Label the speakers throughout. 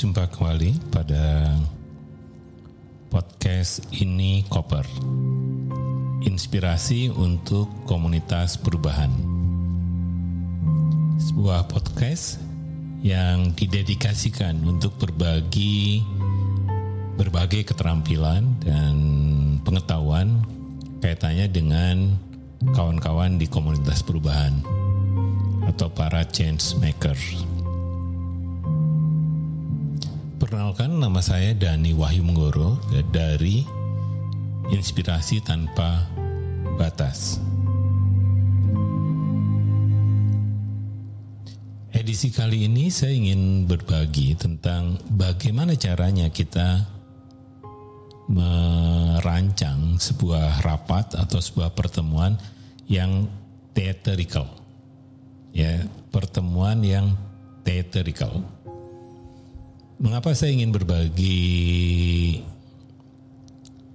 Speaker 1: jumpa kembali pada podcast ini Koper. Inspirasi untuk komunitas perubahan. Sebuah podcast yang didedikasikan untuk berbagi berbagai keterampilan dan pengetahuan kaitannya dengan kawan-kawan di komunitas perubahan atau para change makers. Perkenalkan nama saya Dani Wahyu Menggoro dari Inspirasi Tanpa Batas. Edisi kali ini saya ingin berbagi tentang bagaimana caranya kita merancang sebuah rapat atau sebuah pertemuan yang theatrical. Ya, pertemuan yang theatrical Mengapa saya ingin berbagi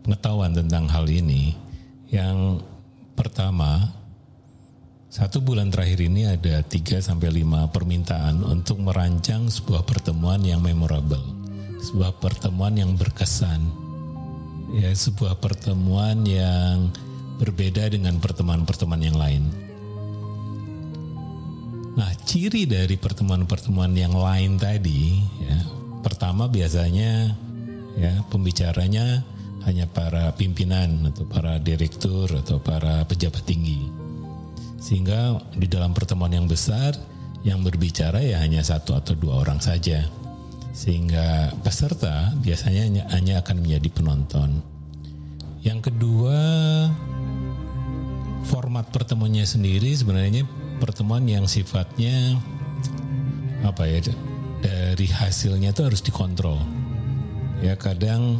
Speaker 1: pengetahuan tentang hal ini? Yang pertama, satu bulan terakhir ini ada 3 sampai 5 permintaan untuk merancang sebuah pertemuan yang memorable, sebuah pertemuan yang berkesan. Ya, sebuah pertemuan yang berbeda dengan pertemuan-pertemuan yang lain. Nah, ciri dari pertemuan-pertemuan yang lain tadi, ya, pertama biasanya ya pembicaranya hanya para pimpinan atau para direktur atau para pejabat tinggi. Sehingga di dalam pertemuan yang besar yang berbicara ya hanya satu atau dua orang saja. Sehingga peserta biasanya hanya, hanya akan menjadi penonton. Yang kedua, format pertemuannya sendiri sebenarnya pertemuan yang sifatnya apa ya dari hasilnya itu harus dikontrol. Ya kadang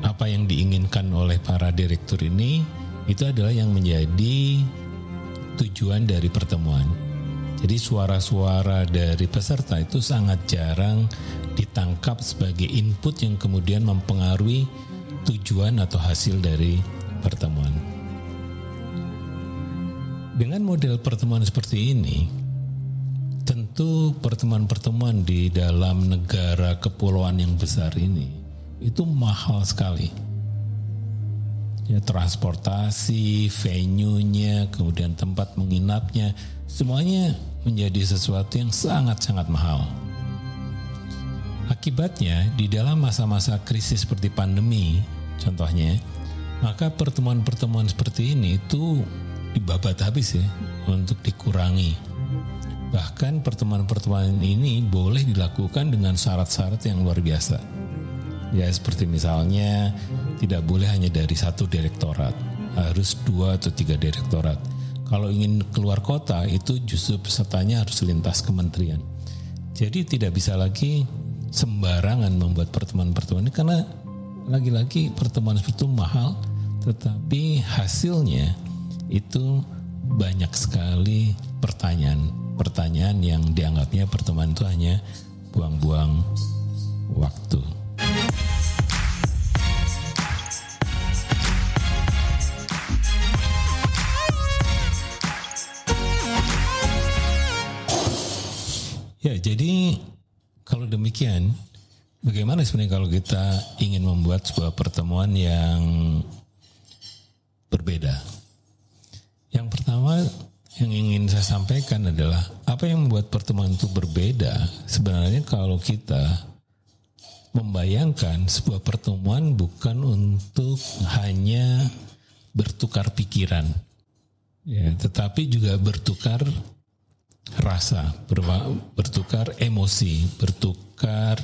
Speaker 1: apa yang diinginkan oleh para direktur ini itu adalah yang menjadi tujuan dari pertemuan. Jadi suara-suara dari peserta itu sangat jarang ditangkap sebagai input yang kemudian mempengaruhi tujuan atau hasil dari pertemuan. Dengan model pertemuan seperti ini, tentu pertemuan-pertemuan di dalam negara kepulauan yang besar ini itu mahal sekali. Ya transportasi, venue-nya, kemudian tempat menginapnya, semuanya menjadi sesuatu yang sangat-sangat mahal. Akibatnya di dalam masa-masa krisis seperti pandemi, contohnya, maka pertemuan-pertemuan seperti ini itu dibabat habis ya untuk dikurangi Bahkan pertemuan-pertemuan ini boleh dilakukan dengan syarat-syarat yang luar biasa. Ya seperti misalnya tidak boleh hanya dari satu direktorat, harus dua atau tiga direktorat. Kalau ingin keluar kota itu justru pesertanya harus lintas kementerian. Jadi tidak bisa lagi sembarangan membuat pertemuan-pertemuan ini karena lagi-lagi pertemuan seperti itu mahal, tetapi hasilnya itu banyak sekali pertanyaan pertanyaan yang dianggapnya pertemuan itu hanya buang-buang waktu. Ya, jadi kalau demikian, bagaimana sebenarnya kalau kita ingin membuat sebuah pertemuan yang berbeda? Yang pertama, yang ingin saya sampaikan adalah apa yang membuat pertemuan itu berbeda? Sebenarnya kalau kita membayangkan sebuah pertemuan bukan untuk hanya bertukar pikiran. Ya tetapi juga bertukar rasa bertukar emosi bertukar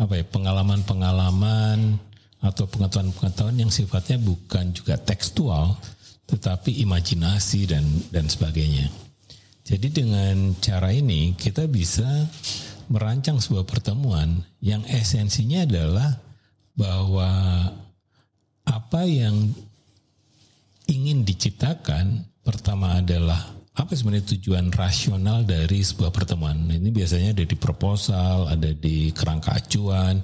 Speaker 1: apa ya pengalaman-pengalaman atau pengetahuan-pengetahuan yang sifatnya bukan juga tekstual tetapi imajinasi dan dan sebagainya. Jadi dengan cara ini kita bisa merancang sebuah pertemuan yang esensinya adalah bahwa apa yang ingin diciptakan pertama adalah apa sebenarnya tujuan rasional dari sebuah pertemuan. Ini biasanya ada di proposal, ada di kerangka acuan,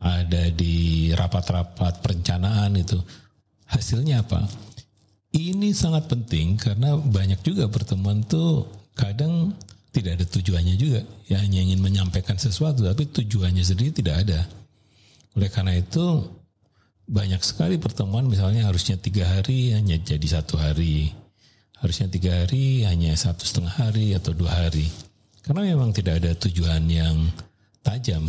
Speaker 1: ada di rapat-rapat perencanaan itu. Hasilnya apa? Ini sangat penting karena banyak juga pertemuan tuh kadang tidak ada tujuannya juga. Ya hanya ingin menyampaikan sesuatu, tapi tujuannya sendiri tidak ada. Oleh karena itu banyak sekali pertemuan misalnya harusnya tiga hari hanya jadi satu hari. Harusnya tiga hari hanya satu setengah hari atau dua hari. Karena memang tidak ada tujuan yang tajam.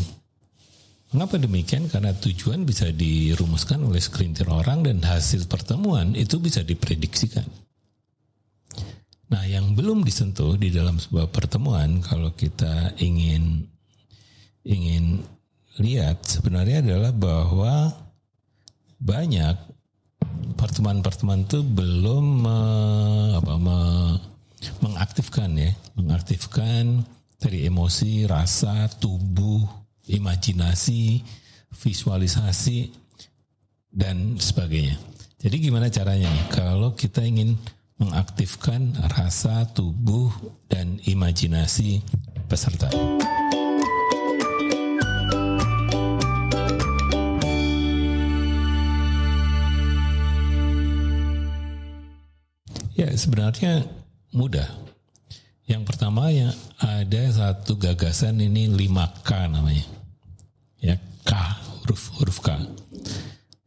Speaker 1: Mengapa demikian? Karena tujuan bisa dirumuskan oleh sekelintir orang dan hasil pertemuan itu bisa diprediksikan. Nah, yang belum disentuh di dalam sebuah pertemuan kalau kita ingin ingin lihat sebenarnya adalah bahwa banyak pertemuan-pertemuan itu belum me, apa, me, mengaktifkan ya, mengaktifkan dari emosi, rasa, tubuh, imajinasi, visualisasi dan sebagainya. Jadi gimana caranya nih kalau kita ingin mengaktifkan rasa, tubuh dan imajinasi peserta? Ya sebenarnya mudah. Yang pertama yang ada satu gagasan ini 5K namanya. Ya K, huruf huruf K.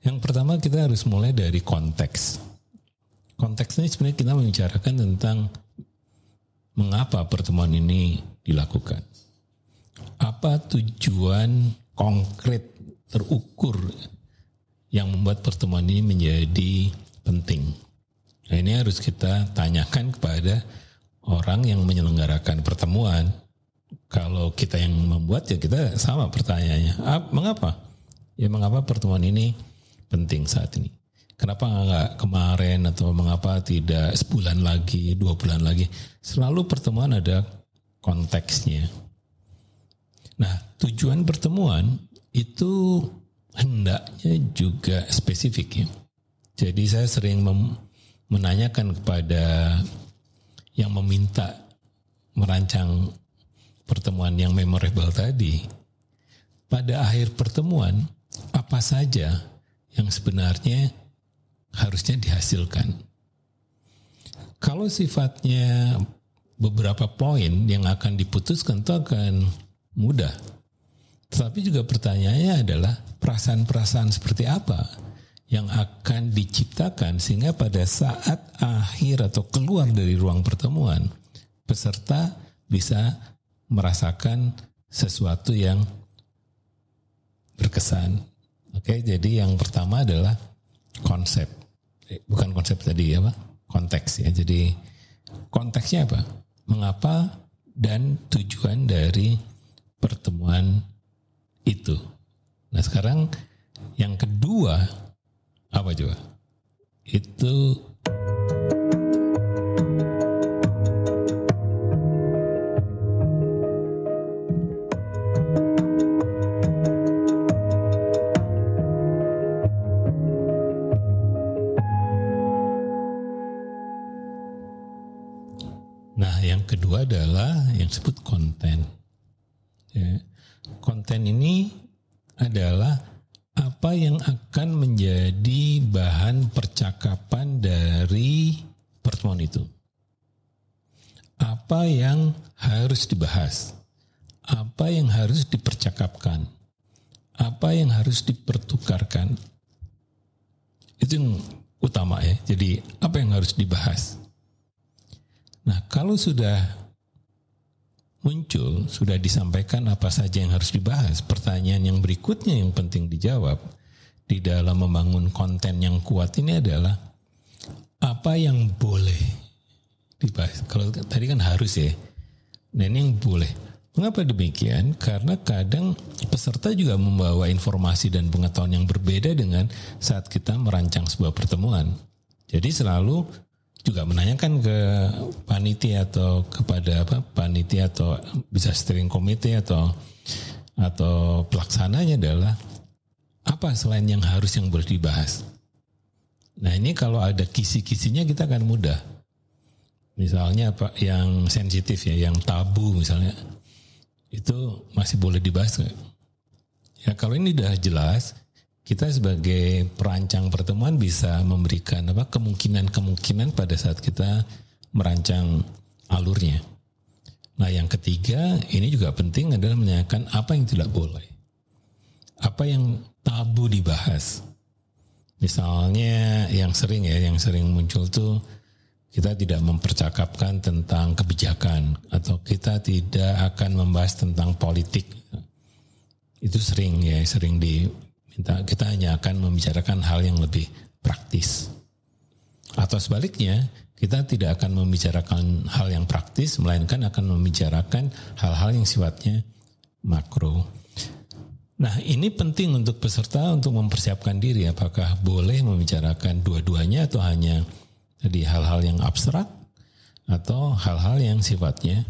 Speaker 1: Yang pertama kita harus mulai dari konteks. Konteksnya sebenarnya kita membicarakan tentang mengapa pertemuan ini dilakukan. Apa tujuan konkret terukur yang membuat pertemuan ini menjadi penting. Nah ini harus kita tanyakan kepada orang yang menyelenggarakan pertemuan. Kalau kita yang membuat ya kita sama pertanyaannya. Mengapa? Ya mengapa pertemuan ini penting saat ini? Kenapa nggak kemarin atau mengapa tidak sebulan lagi, dua bulan lagi? Selalu pertemuan ada konteksnya. Nah tujuan pertemuan itu hendaknya juga spesifik ya. Jadi saya sering menanyakan kepada yang meminta merancang pertemuan yang memorable tadi, pada akhir pertemuan apa saja yang sebenarnya harusnya dihasilkan. Kalau sifatnya beberapa poin yang akan diputuskan itu akan mudah. Tetapi juga pertanyaannya adalah perasaan-perasaan seperti apa yang akan diciptakan sehingga pada saat akhir atau keluar dari ruang pertemuan peserta bisa merasakan sesuatu yang berkesan. Oke, jadi yang pertama adalah konsep. Eh, bukan konsep tadi ya, Pak. Konteks ya. Jadi konteksnya apa? Mengapa dan tujuan dari pertemuan itu. Nah, sekarang yang kedua apa coba? Itu Nah, yang kedua adalah yang disebut konten. Ya. Konten ini adalah apa yang akan menjadi bahan percakapan dari pertemuan itu? Apa yang harus dibahas? Apa yang harus dipercakapkan? Apa yang harus dipertukarkan? Itu yang utama ya. Jadi apa yang harus dibahas? Nah, kalau sudah muncul, sudah disampaikan apa saja yang harus dibahas. Pertanyaan yang berikutnya yang penting dijawab di dalam membangun konten yang kuat ini adalah apa yang boleh dibahas. Kalau tadi kan harus ya. Nah ini yang boleh. Mengapa demikian? Karena kadang peserta juga membawa informasi dan pengetahuan yang berbeda dengan saat kita merancang sebuah pertemuan. Jadi selalu juga menanyakan ke panitia atau kepada apa panitia atau bisa steering committee atau atau pelaksananya adalah apa selain yang harus yang boleh dibahas. Nah ini kalau ada kisi-kisinya kita akan mudah. Misalnya apa yang sensitif ya, yang tabu misalnya itu masih boleh dibahas nggak? Ya kalau ini udah jelas, kita sebagai perancang pertemuan bisa memberikan apa kemungkinan-kemungkinan pada saat kita merancang alurnya. Nah yang ketiga ini juga penting adalah menanyakan apa yang tidak boleh. Apa yang tabu dibahas. Misalnya yang sering ya, yang sering muncul tuh kita tidak mempercakapkan tentang kebijakan atau kita tidak akan membahas tentang politik. Itu sering ya, sering diminta. Kita hanya akan membicarakan hal yang lebih praktis. Atau sebaliknya, kita tidak akan membicarakan hal yang praktis, melainkan akan membicarakan hal-hal yang sifatnya makro. Nah, ini penting untuk peserta untuk mempersiapkan diri apakah boleh membicarakan dua-duanya atau hanya tadi hal-hal yang abstrak atau hal-hal yang sifatnya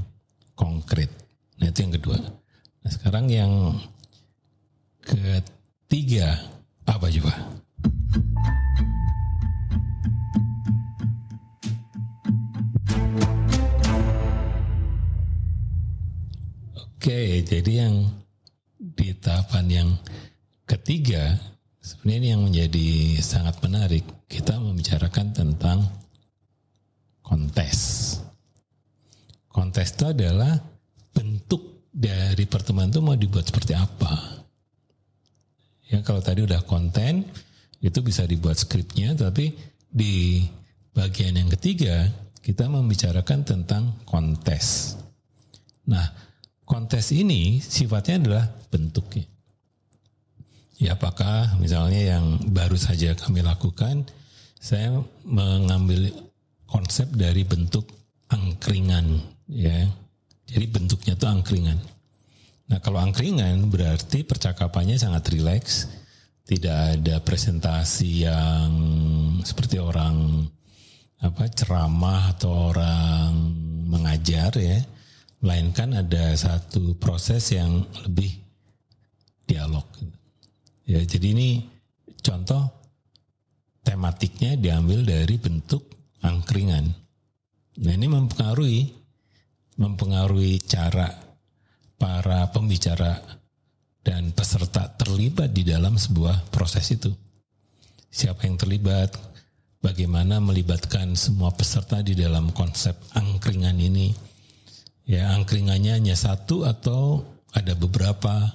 Speaker 1: konkret. Nah, itu yang kedua. Nah, sekarang yang ketiga apa juga? Oke, jadi yang di tahapan yang ketiga sebenarnya ini yang menjadi sangat menarik. Kita membicarakan tentang kontes. Kontes itu adalah bentuk dari pertemuan itu mau dibuat seperti apa. Ya kalau tadi udah konten itu bisa dibuat skripnya, tapi di bagian yang ketiga kita membicarakan tentang kontes. Nah, kontes ini sifatnya adalah bentuknya. Ya apakah misalnya yang baru saja kami lakukan, saya mengambil konsep dari bentuk angkringan, ya. Jadi bentuknya itu angkringan. Nah kalau angkringan berarti percakapannya sangat rileks, tidak ada presentasi yang seperti orang apa ceramah atau orang mengajar ya melainkan ada satu proses yang lebih dialog. Ya, jadi ini contoh tematiknya diambil dari bentuk angkringan. Nah, ini mempengaruhi mempengaruhi cara para pembicara dan peserta terlibat di dalam sebuah proses itu. Siapa yang terlibat, bagaimana melibatkan semua peserta di dalam konsep angkringan ini, Ya, angkringannya hanya satu atau ada beberapa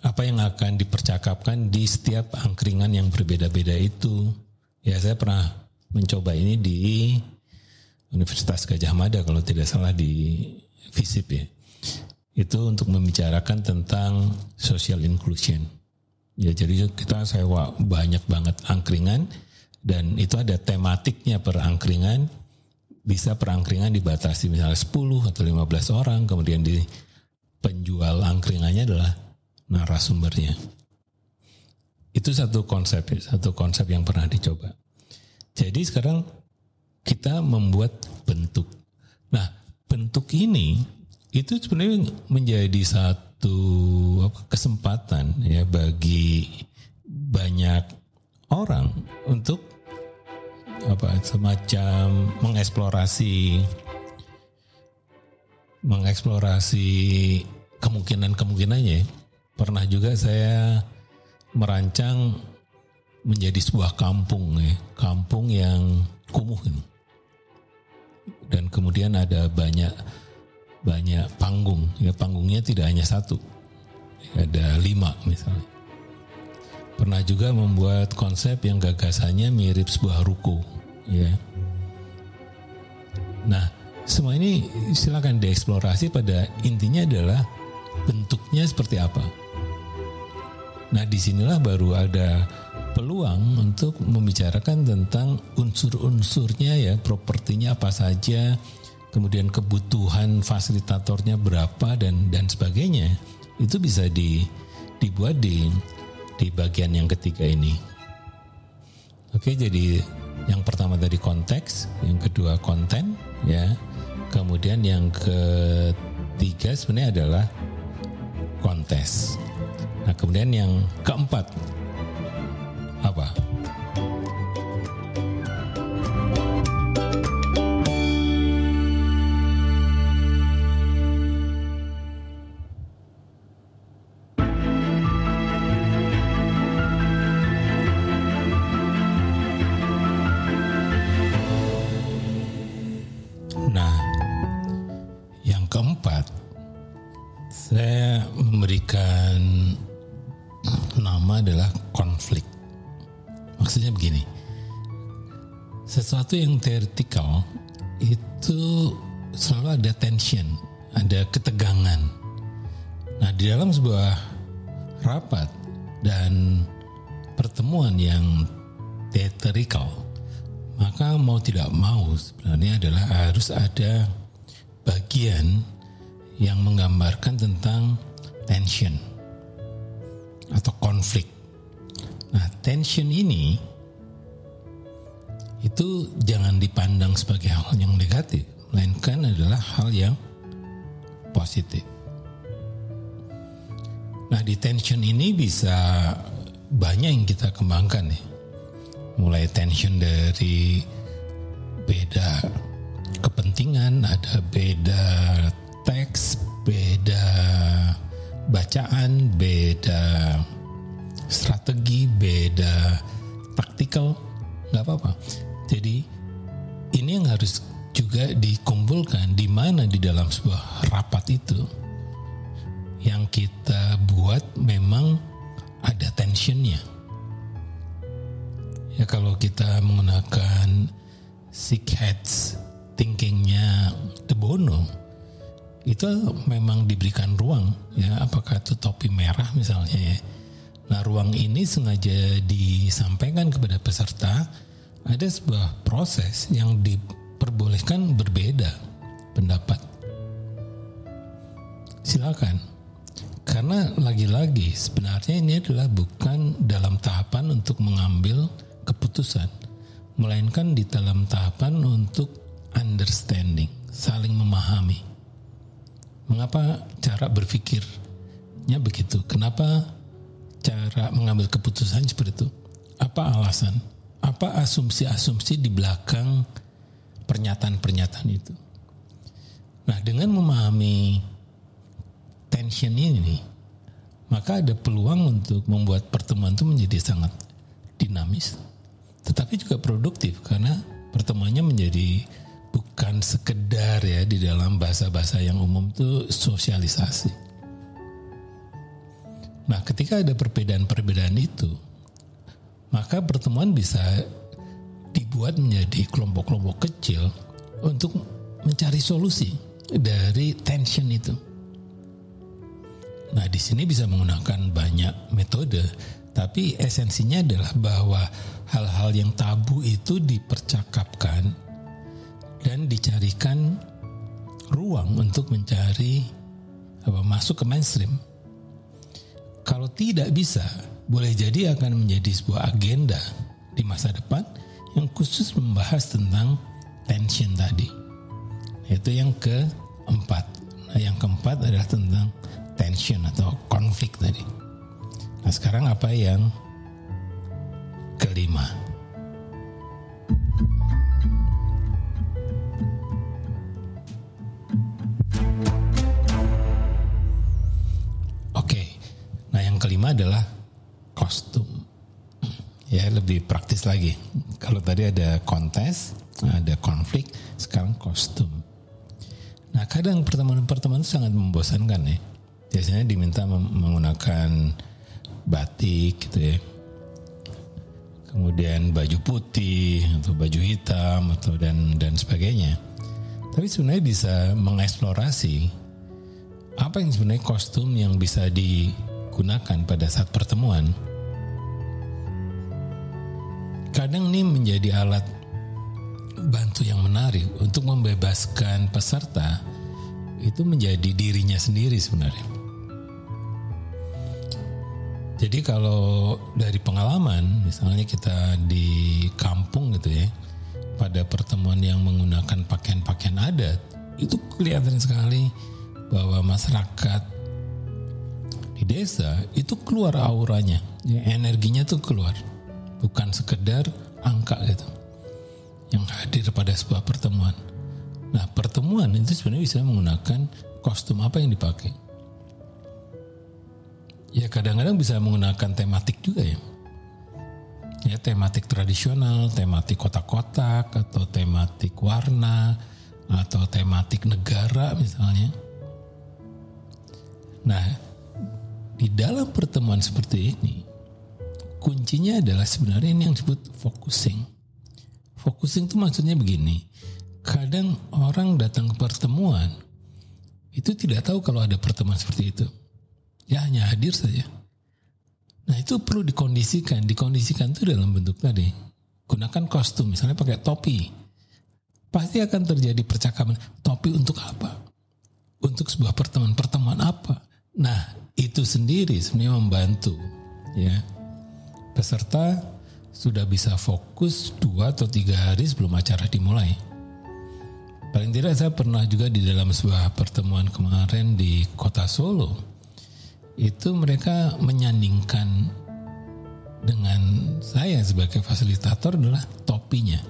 Speaker 1: apa yang akan dipercakapkan di setiap angkringan yang berbeda-beda itu. Ya, saya pernah mencoba ini di Universitas Gajah Mada kalau tidak salah di FISIP ya. Itu untuk membicarakan tentang social inclusion. Ya, jadi kita sewa banyak banget angkringan dan itu ada tematiknya per angkringan bisa perangkringan dibatasi misalnya 10 atau 15 orang, kemudian di penjual angkringannya adalah narasumbernya. Itu satu konsep, satu konsep yang pernah dicoba. Jadi sekarang kita membuat bentuk. Nah, bentuk ini itu sebenarnya menjadi satu kesempatan ya bagi banyak orang untuk apa semacam mengeksplorasi mengeksplorasi kemungkinan-kemungkinannya. Pernah juga saya merancang menjadi sebuah kampung ya, kampung yang kumuh. Dan kemudian ada banyak banyak panggung, ya panggungnya tidak hanya satu, ada lima misalnya. Pernah juga membuat konsep yang gagasannya mirip sebuah ruko, ya. Nah, semua ini silakan dieksplorasi pada intinya adalah bentuknya seperti apa. Nah, di sinilah baru ada peluang untuk membicarakan tentang unsur-unsurnya ya, propertinya apa saja, kemudian kebutuhan fasilitatornya berapa dan dan sebagainya. Itu bisa di dibuat di di bagian yang ketiga ini. Oke, jadi yang pertama tadi konteks, yang kedua konten, ya. Kemudian yang ketiga sebenarnya adalah kontes. Nah, kemudian yang keempat apa? Vertikal itu selalu ada tension, ada ketegangan. Nah, di dalam sebuah rapat dan pertemuan yang teatrikal, maka mau tidak mau sebenarnya adalah harus ada bagian yang menggambarkan tentang tension atau konflik. Nah, tension ini itu jangan dipandang sebagai hal yang negatif, melainkan adalah hal yang positif. Nah, di tension ini bisa banyak yang kita kembangkan nih. Mulai tension dari beda kepentingan, ada beda teks, beda bacaan, beda strategi, beda taktikal, nggak apa-apa. Jadi ini yang harus juga dikumpulkan di mana di dalam sebuah rapat itu yang kita buat memang ada tensionnya. Ya kalau kita menggunakan sick heads thinkingnya De Bono itu memang diberikan ruang ya apakah itu topi merah misalnya ya. Nah ruang ini sengaja disampaikan kepada peserta ada sebuah proses yang diperbolehkan berbeda pendapat. Silakan. Karena lagi-lagi sebenarnya ini adalah bukan dalam tahapan untuk mengambil keputusan, melainkan di dalam tahapan untuk understanding, saling memahami. Mengapa cara berpikirnya begitu? Kenapa cara mengambil keputusan seperti itu? Apa alasan? Apa asumsi-asumsi di belakang pernyataan-pernyataan itu. Nah, dengan memahami tension ini, maka ada peluang untuk membuat pertemuan itu menjadi sangat dinamis, tetapi juga produktif karena pertemuannya menjadi bukan sekedar ya di dalam bahasa-bahasa yang umum itu sosialisasi. Nah, ketika ada perbedaan-perbedaan itu, maka pertemuan bisa dibuat menjadi kelompok-kelompok kecil untuk mencari solusi dari tension itu. Nah, di sini bisa menggunakan banyak metode, tapi esensinya adalah bahwa hal-hal yang tabu itu dipercakapkan dan dicarikan ruang untuk mencari apa masuk ke mainstream. Kalau tidak bisa, boleh jadi akan menjadi sebuah agenda di masa depan yang khusus membahas tentang tension tadi. Itu yang keempat. Nah, yang keempat adalah tentang tension atau konflik tadi. Nah, sekarang apa yang kelima? Oke. Nah, yang kelima adalah. Ya lebih praktis lagi. Kalau tadi ada kontes, ada konflik, sekarang kostum. Nah kadang pertemuan-pertemuan sangat membosankan ya. Biasanya diminta menggunakan batik gitu ya. Kemudian baju putih atau baju hitam atau dan dan sebagainya. Tapi sebenarnya bisa mengeksplorasi apa yang sebenarnya kostum yang bisa digunakan pada saat pertemuan kadang ini menjadi alat bantu yang menarik untuk membebaskan peserta itu menjadi dirinya sendiri sebenarnya. Jadi kalau dari pengalaman, misalnya kita di kampung gitu ya, pada pertemuan yang menggunakan pakaian-pakaian adat, itu kelihatan sekali bahwa masyarakat di desa itu keluar auranya, ya, energinya tuh keluar bukan sekedar angka gitu yang hadir pada sebuah pertemuan. Nah pertemuan itu sebenarnya bisa menggunakan kostum apa yang dipakai. Ya kadang-kadang bisa menggunakan tematik juga ya. Ya tematik tradisional, tematik kotak-kotak atau tematik warna atau tematik negara misalnya. Nah, di dalam pertemuan seperti ini, kuncinya adalah sebenarnya ini yang disebut focusing. Focusing itu maksudnya begini, kadang orang datang ke pertemuan itu tidak tahu kalau ada pertemuan seperti itu. Ya hanya hadir saja. Nah itu perlu dikondisikan. Dikondisikan itu dalam bentuk tadi. Gunakan kostum, misalnya pakai topi. Pasti akan terjadi percakapan. Topi untuk apa? Untuk sebuah pertemuan. Pertemuan apa? Nah itu sendiri sebenarnya membantu. Ya peserta sudah bisa fokus dua atau tiga hari sebelum acara dimulai. Paling tidak saya pernah juga di dalam sebuah pertemuan kemarin di kota Solo. Itu mereka menyandingkan dengan saya sebagai fasilitator adalah topinya.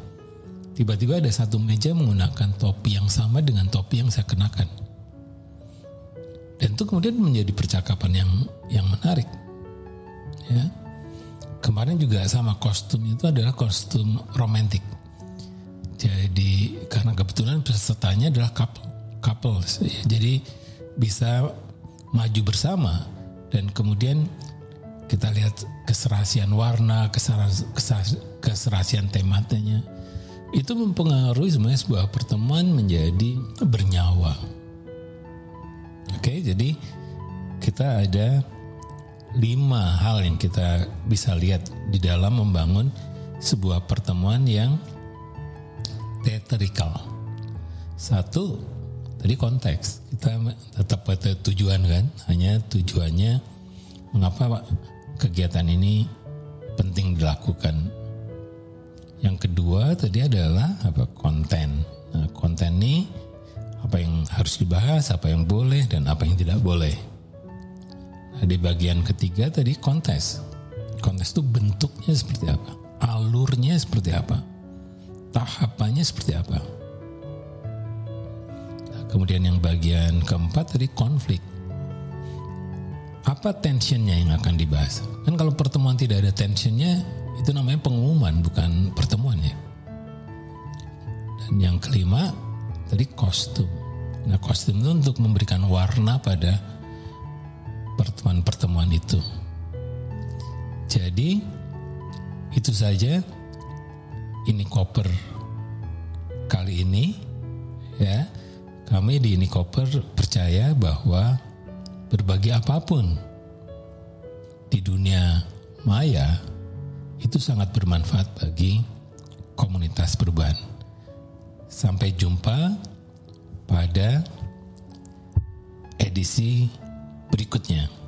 Speaker 1: Tiba-tiba ada satu meja menggunakan topi yang sama dengan topi yang saya kenakan. Dan itu kemudian menjadi percakapan yang yang menarik. Ya kemarin juga sama kostum itu adalah kostum romantik. Jadi karena kebetulan pesertanya adalah couple, couple. Jadi bisa maju bersama dan kemudian kita lihat keserasian warna, keserasian tematnya. Itu mempengaruhi sebenarnya sebuah pertemuan menjadi bernyawa. Oke, jadi kita ada lima hal yang kita bisa lihat di dalam membangun sebuah pertemuan yang teatrikal. Satu, tadi konteks. Kita tetap pada tujuan kan, hanya tujuannya mengapa Pak kegiatan ini penting dilakukan. Yang kedua tadi adalah apa konten. Nah, konten ini apa yang harus dibahas, apa yang boleh dan apa yang tidak boleh di bagian ketiga tadi kontes. Kontes itu bentuknya seperti apa? Alurnya seperti apa? Tahapannya seperti apa? Nah, kemudian yang bagian keempat tadi konflik. Apa tensionnya yang akan dibahas? Kan kalau pertemuan tidak ada tensionnya, itu namanya pengumuman bukan pertemuan ya. Dan yang kelima tadi kostum. Nah kostum itu untuk memberikan warna pada pertemuan-pertemuan itu. Jadi itu saja ini koper kali ini ya. Kami di ini koper percaya bahwa berbagi apa pun di dunia maya itu sangat bermanfaat bagi komunitas perubahan. Sampai jumpa pada edisi berikutnya.